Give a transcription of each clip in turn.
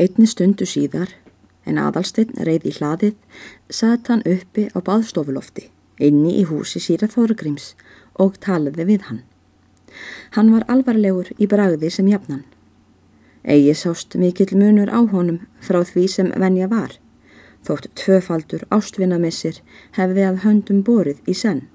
Einni stundu síðar, en aðalsteinn reyði hlaðið, satt hann uppi á baðstofulofti, inni í húsi síra Þórugrims og talaði við hann. Hann var alvarlegur í bragði sem jafnan. Egi sást mikill munur á honum frá því sem venja var, þótt tvöfaldur ástvinnamissir hefði að höndum borið í senn,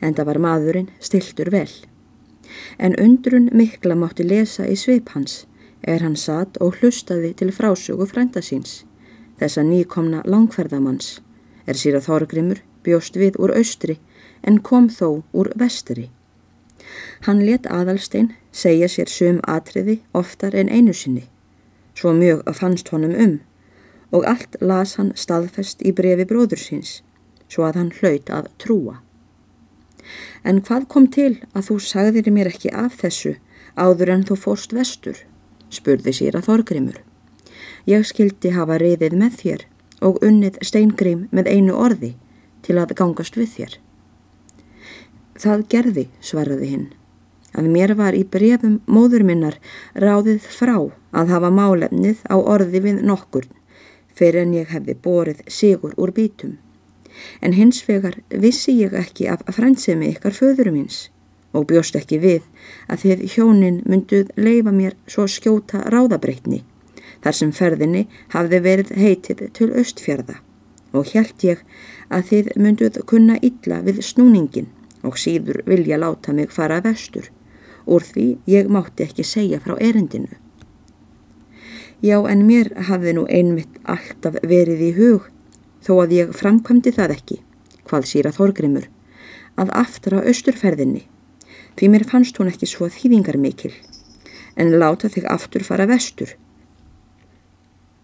en það var maðurinn stiltur vel. En undrun mikla mátti lesa í svip hans, er hann satt og hlustaði til frásögu frænda síns. Þessa nýkomna langferðamanns er síra Þorgrimur bjóst við úr austri en kom þó úr vestri. Hann let aðalstein segja sér sum atriði oftar en einu sinni, svo mjög að fannst honum um og allt las hann staðfest í brefi bróður síns, svo að hann hlaut að trúa. En hvað kom til að þú sagðir mér ekki af þessu áður en þú fórst vestur? Spurði sér að Þorgrimur. Ég skildi hafa reyðið með þér og unnið steingrim með einu orði til að gangast við þér. Það gerði, svaraði hinn, að mér var í brefum móður minnar ráðið frá að hafa málefnið á orði við nokkur fyrir en ég hefði borið sigur úr bítum. En hins vegar vissi ég ekki af fransemi ykkar föðurum hins og bjóst ekki við að þið hjónin mynduð leifa mér svo skjóta ráðabreitni þar sem ferðinni hafði verið heitið til östfjörða og hjælt ég að þið mynduð kunna illa við snúningin og síður vilja láta mig fara vestur úr því ég mátti ekki segja frá erindinu. Já en mér hafði nú einmitt alltaf verið í hug þó að ég framkvæmdi það ekki, hvað síra Þorgrimur, að aftra austurferðinni því mér fannst hún ekki svo þýðingar mikil, en láta þig aftur fara vestur.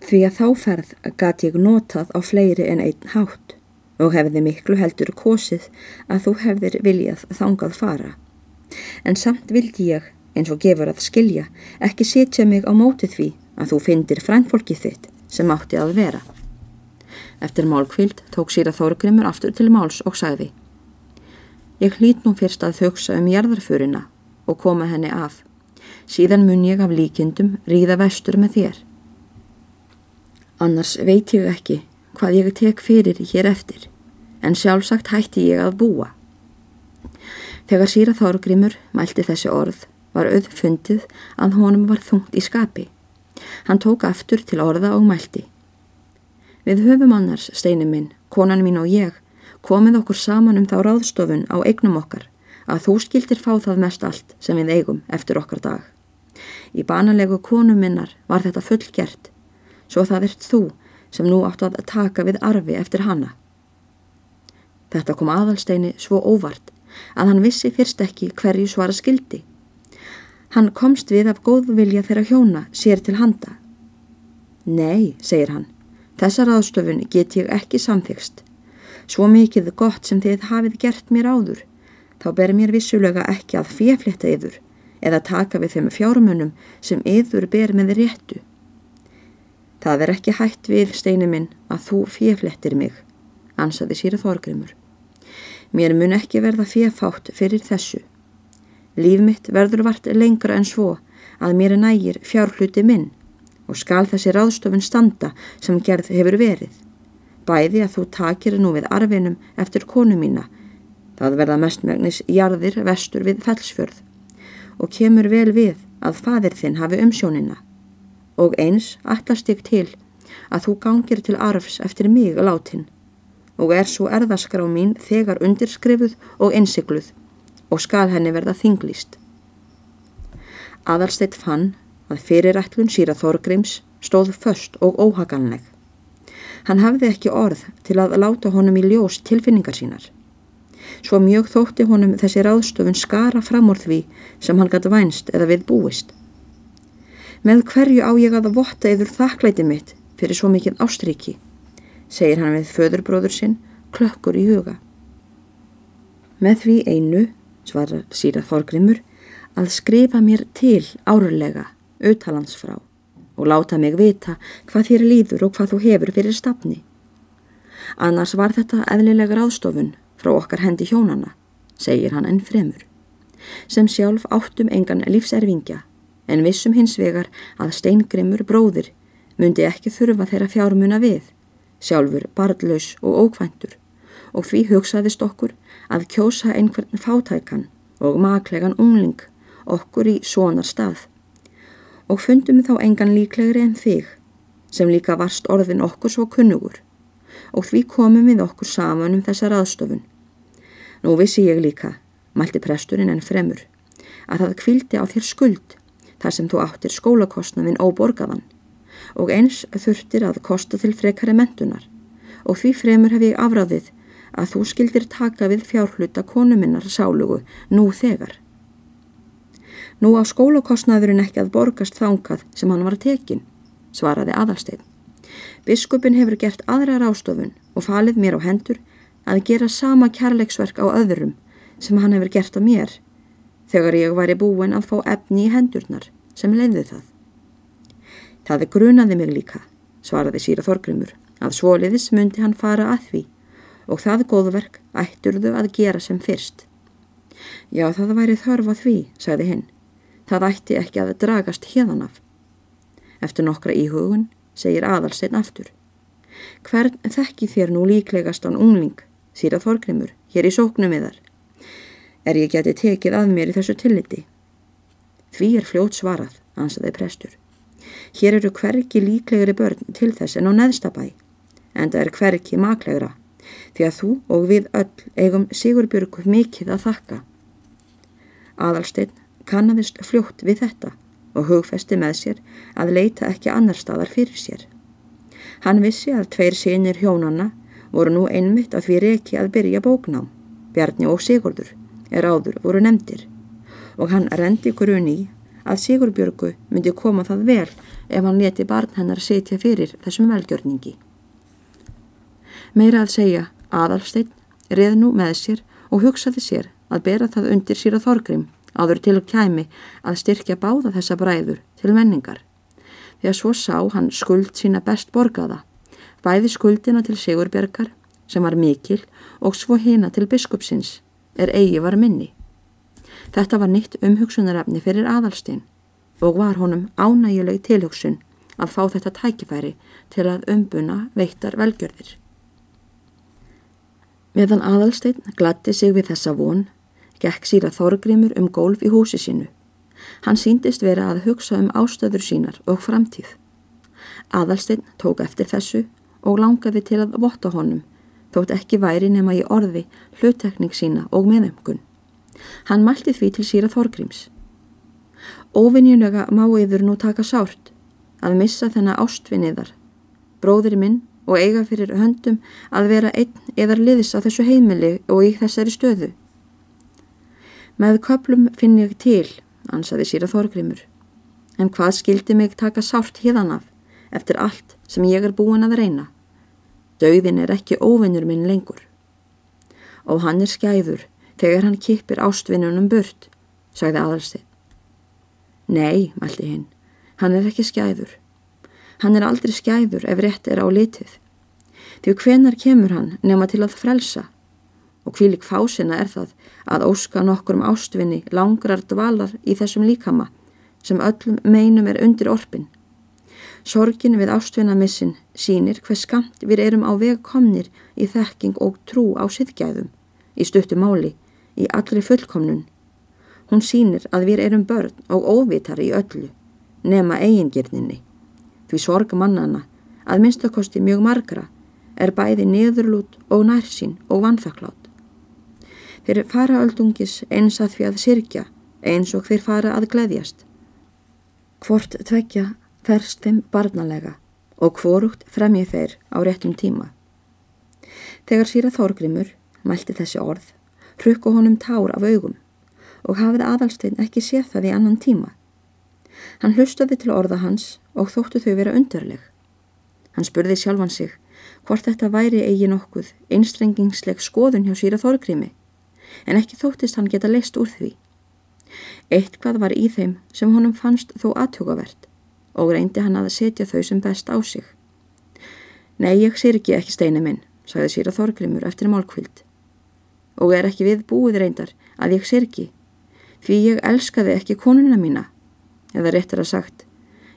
Því að þá ferð gæti ég notað á fleiri en einn hátt og hefði miklu heldur kosið að þú hefðir viljað þangað fara. En samt vildi ég, eins og gefur að skilja, ekki setja mig á mótið því að þú fyndir frænfólkið þitt sem átti að vera. Eftir málkvild tók síra Þórgrimur aftur til máls og sagði Ég hlít nú fyrst að þauksa um jarðarfurina og koma henni af. Síðan mun ég af líkindum ríða vestur með þér. Annars veit ég ekki hvað ég tek fyrir hér eftir, en sjálfsagt hætti ég að búa. Þegar síra Þorgrimur mælti þessi orð var auðfundið að honum var þungt í skapi. Hann tók aftur til orða og mælti. Við höfum annars, steinu minn, konan mín og ég, komið okkur saman um þá ráðstofun á eignum okkar að þú skildir fá það mest allt sem við eigum eftir okkar dag. Í banalegu konu minnar var þetta fullgert, svo það ert þú sem nú áttu að taka við arfi eftir hanna. Þetta kom aðalsteini svo óvart að hann vissi fyrst ekki hverju svara skildi. Hann komst við af góðvilja þeirra hjóna sér til handa. Nei, segir hann, þessar aðstofun get ég ekki samþykst Svo mikið gott sem þið hafið gert mér áður, þá ber mér vissulega ekki að fjefletta yður eða taka við þeim fjármunum sem yður ber með réttu. Það er ekki hægt við, steinu minn, að þú fjeflettir mig, ansaði síra Þorgrymur. Mér mun ekki verða fjefátt fyrir þessu. Líf mitt verður vart lengra en svo að mér nægir fjárhluti minn og skal þessi ráðstofun standa sem gerð hefur verið bæði að þú takir nú við arfinum eftir konu mína. Það verða mestmægnis jarðir vestur við fellsfjörð og kemur vel við að fadir þinn hafi umsjónina og eins allast ég til að þú gangir til arfs eftir mig látin og er svo erðaskrá mín þegar undirskrifuð og innsikluð og skal henni verða þinglýst. Aðalsteitt fann að fyrirætlun síra Þorgrims stóð först og óhaganleg. Hann hafði ekki orð til að láta honum í ljós tilfinningar sínar. Svo mjög þótti honum þessi ráðstofun skara fram úr því sem hann gæti vænst eða við búist. Með hverju á ég að votta yfir þakklæti mitt fyrir svo mikið ástriki, segir hann við föðurbróður sinn, klökkur í huga. Með því einu, svarar síra Þorgrimur, að skrifa mér til árlega, auðtalansfrá og láta mig vita hvað þér líður og hvað þú hefur fyrir stafni. Annars var þetta eðlilega ráðstofun frá okkar hendi hjónana, segir hann enn fremur, sem sjálf áttum engan lífservingja en vissum hins vegar að steingrimur bróðir myndi ekki þurfa þeirra fjármuna við, sjálfur barðlaus og ókvæntur og því hugsaðist okkur að kjósa einhvern fátækan og maklegan ungling okkur í svonar stað og fundum þá engan líklegri en þig sem líka varst orðin okkur svo kunnugur og því komum við okkur saman um þessa raðstofun. Nú vissi ég líka, mælti presturinn en fremur, að það kvildi á þér skuld þar sem þú áttir skólakostnaðin óborgaðan og eins þurftir að kosta til frekari mentunar og því fremur hef ég afráðið að þú skildir taka við fjárhluta konuminnar sálugu nú þegar. Nú á skólakostnaðurinn ekki að borgast þángað sem hann var tekin, svaraði aðalstein. Biskupin hefur gert aðra rástofun og falið mér á hendur að gera sama kærleiksverk á öðrum sem hann hefur gert á mér þegar ég væri búin að fá efni í hendurnar sem leiði það. Það er grunaði mig líka, svaraði síra Þorgrymur, að svoliðis myndi hann fara að því og það góðverk ætturðu að gera sem fyrst. Já, það væri þörf að því, sagði hinn. Það ætti ekki að dragast hérðan af. Eftir nokkra íhugun segir aðalstein aftur. Hvern þekki þér nú líklegast án ungling, síra Þorgrymur, hér í sóknum yðar? Er ég geti tekið að mér í þessu tilliti? Því er fljót svarað, ansaði prestur. Hér eru hverki líklegri börn til þess en á neðstabæ, en það er hverki maklegra því að þú og við öll eigum Sigurbjörg mikið að þakka. Aðalsteinn kannadist fljótt við þetta og hugfesti með sér að leita ekki annar staðar fyrir sér. Hann vissi að tveir sinir hjónanna voru nú einmitt að því reki að byrja bóknám, Bjarni og Sigurdur, er áður voru nefndir og hann rendi grunni í að Sigurbjörgu myndi koma það vel ef hann leti barn hennar setja fyrir þessum velgjörningi. Meira að segja, aðalsteinn reð nú með sér og hugsaði sér að bera það undir síra þorgrim áður til kæmi að styrkja báða þessa bræður til menningar. Þegar svo sá hann skuld sína best borgaða, bæði skuldina til Sigurbergar sem var mikil og svo hina til biskupsins er eigi var minni. Þetta var nýtt umhugsunarefni fyrir aðalsteinn og var honum ánægjuleg tilhugsun að fá þetta tækifæri til að umbuna veittar velgjörðir. Meðan aðalsteinn glatti sig við þessa von, gekk síra Þorgrimur um gólf í húsi sínu. Hann síndist vera að hugsa um ástöður sínar og framtíð. Aðalsteinn tók eftir þessu og langaði til að votta honum, þótt ekki væri nema í orði, hlutekning sína og meðömgun. Hann mælti því til síra Þorgrims. Óvinjulega má yfir nú taka sárt að missa þennan ástvinniðar. Bróðir minn og eiga fyrir höndum að vera einn eðar liðis á þessu heimili og í þessari stöðu. Með köplum finn ég til, ansaði síra Þorgrymur, en hvað skildi mig taka sárt híðan af eftir allt sem ég er búin að reyna. Dauðin er ekki óvinnur minn lengur. Og hann er skæður þegar hann kipir ástvinnunum burt, sagði aðalstið. Nei, mælti hinn, hann er ekki skæður. Hann er aldrei skæður ef rétt er á litið. Því hvenar kemur hann nema til að frelsa? Og hvílik fásina er það að óska nokkur um ástvinni langrar dvalar í þessum líkama sem öllum meinum er undir orpin. Sorgin við ástvinnamissin sínir hver skamt við erum á veg komnir í þekking og trú á siðgæðum, í stuttu máli, í allri fullkomnun. Hún sínir að við erum börn og óvitar í öllu, nema eigingirninni því sorg mannana, að minnstakosti mjög margra, er bæði niðurlút og nærsín og vanþakklátt. Þeir fara öldungis eins að því að sirkja, eins og þeir fara að gleðjast. Hvort tvekja ferst þeim barnalega og hvorugt fremjið þeir á réttum tíma. Þegar síra Þórgrimur mælti þessi orð, hrukku honum tár af augum og hafið aðalstein ekki séð það í annan tíma. Hann hlustaði til orða hans og þóttu þau vera undarleg. Hann spurði sjálfan sig hvort þetta væri eigi nokkuð einstrengingsleg skoðun hjá síra Þorgrími en ekki þóttist hann geta leist úr því. Eitt hvað var í þeim sem honum fannst þó aðtugavert og reyndi hann að setja þau sem best á sig. Nei, ég sér ekki steini minn, sagði síra Þorgrímur eftir málkvild og er ekki við búið reyndar að ég sér ekki því ég elskaði ekki konuna mína eða réttar að sagt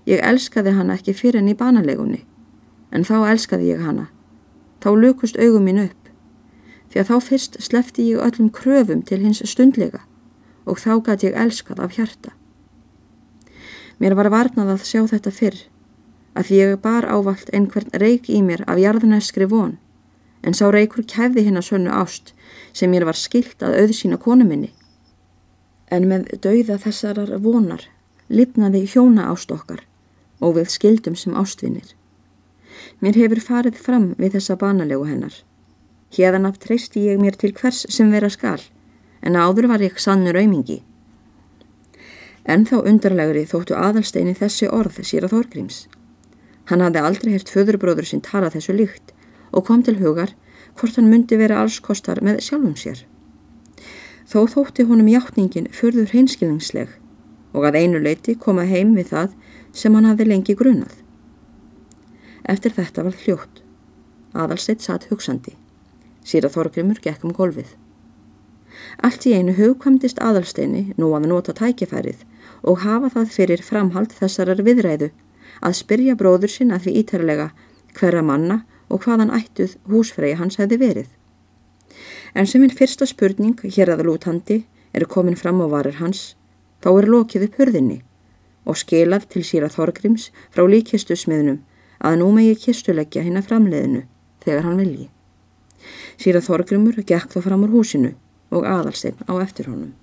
Ég elskaði hana ekki fyrir henni í banalegunni, en þá elskaði ég hana. Þá lukust augum mín upp, því að þá fyrst slefti ég öllum kröfum til hins stundlega og þá gæti ég elskað af hjarta. Mér var varnað að sjá þetta fyrr, að því ég bar ávalt einhvern reik í mér af jarðnæskri von, en sá reikur kæfði hinn að sönnu ást sem mér var skilt að auðsýna konu minni. En með dauða þessarar vonar lipnaði hjóna ást okkar og við skildum sem ástvinnir. Mér hefur farið fram við þessa banalegu hennar. Hérðan af treysti ég mér til hvers sem vera skal, en áður var ég sannur aumingi. En þá undarlegri þóttu aðalsteini þessi orð sér að Þorgríms. Hann hafði aldrei hert föðurbróður sinn tala þessu líkt og kom til hugar hvort hann myndi vera allskostar með sjálfum sér. Þó þótti honum hjáttningin förður hreinskilningsleg og að einu leiti koma heim við það sem hann hafði lengi grunað. Eftir þetta var hljótt. Aðalsteitt satt hugsandi. Sýra Þorgrymur gekk um golfið. Allt í einu hugkvæmdist aðalsteini nú að nota tækifærið og hafa það fyrir framhald þessarar viðræðu að spyrja bróður sinna því ítarlega hverra manna og hvaðan ættuð húsfregi hans hefði verið. En sem minn fyrsta spurning hér að lútandi er komin fram á varir hans, þá er lokið upp hurðinni og skilað til síra Þorgrims frá líkistu smiðnum að nú megi kistuleggja hinn að framleiðinu þegar hann vilji. Síra Þorgrimur gekk þá fram úr húsinu og aðalsteinn á eftir honum.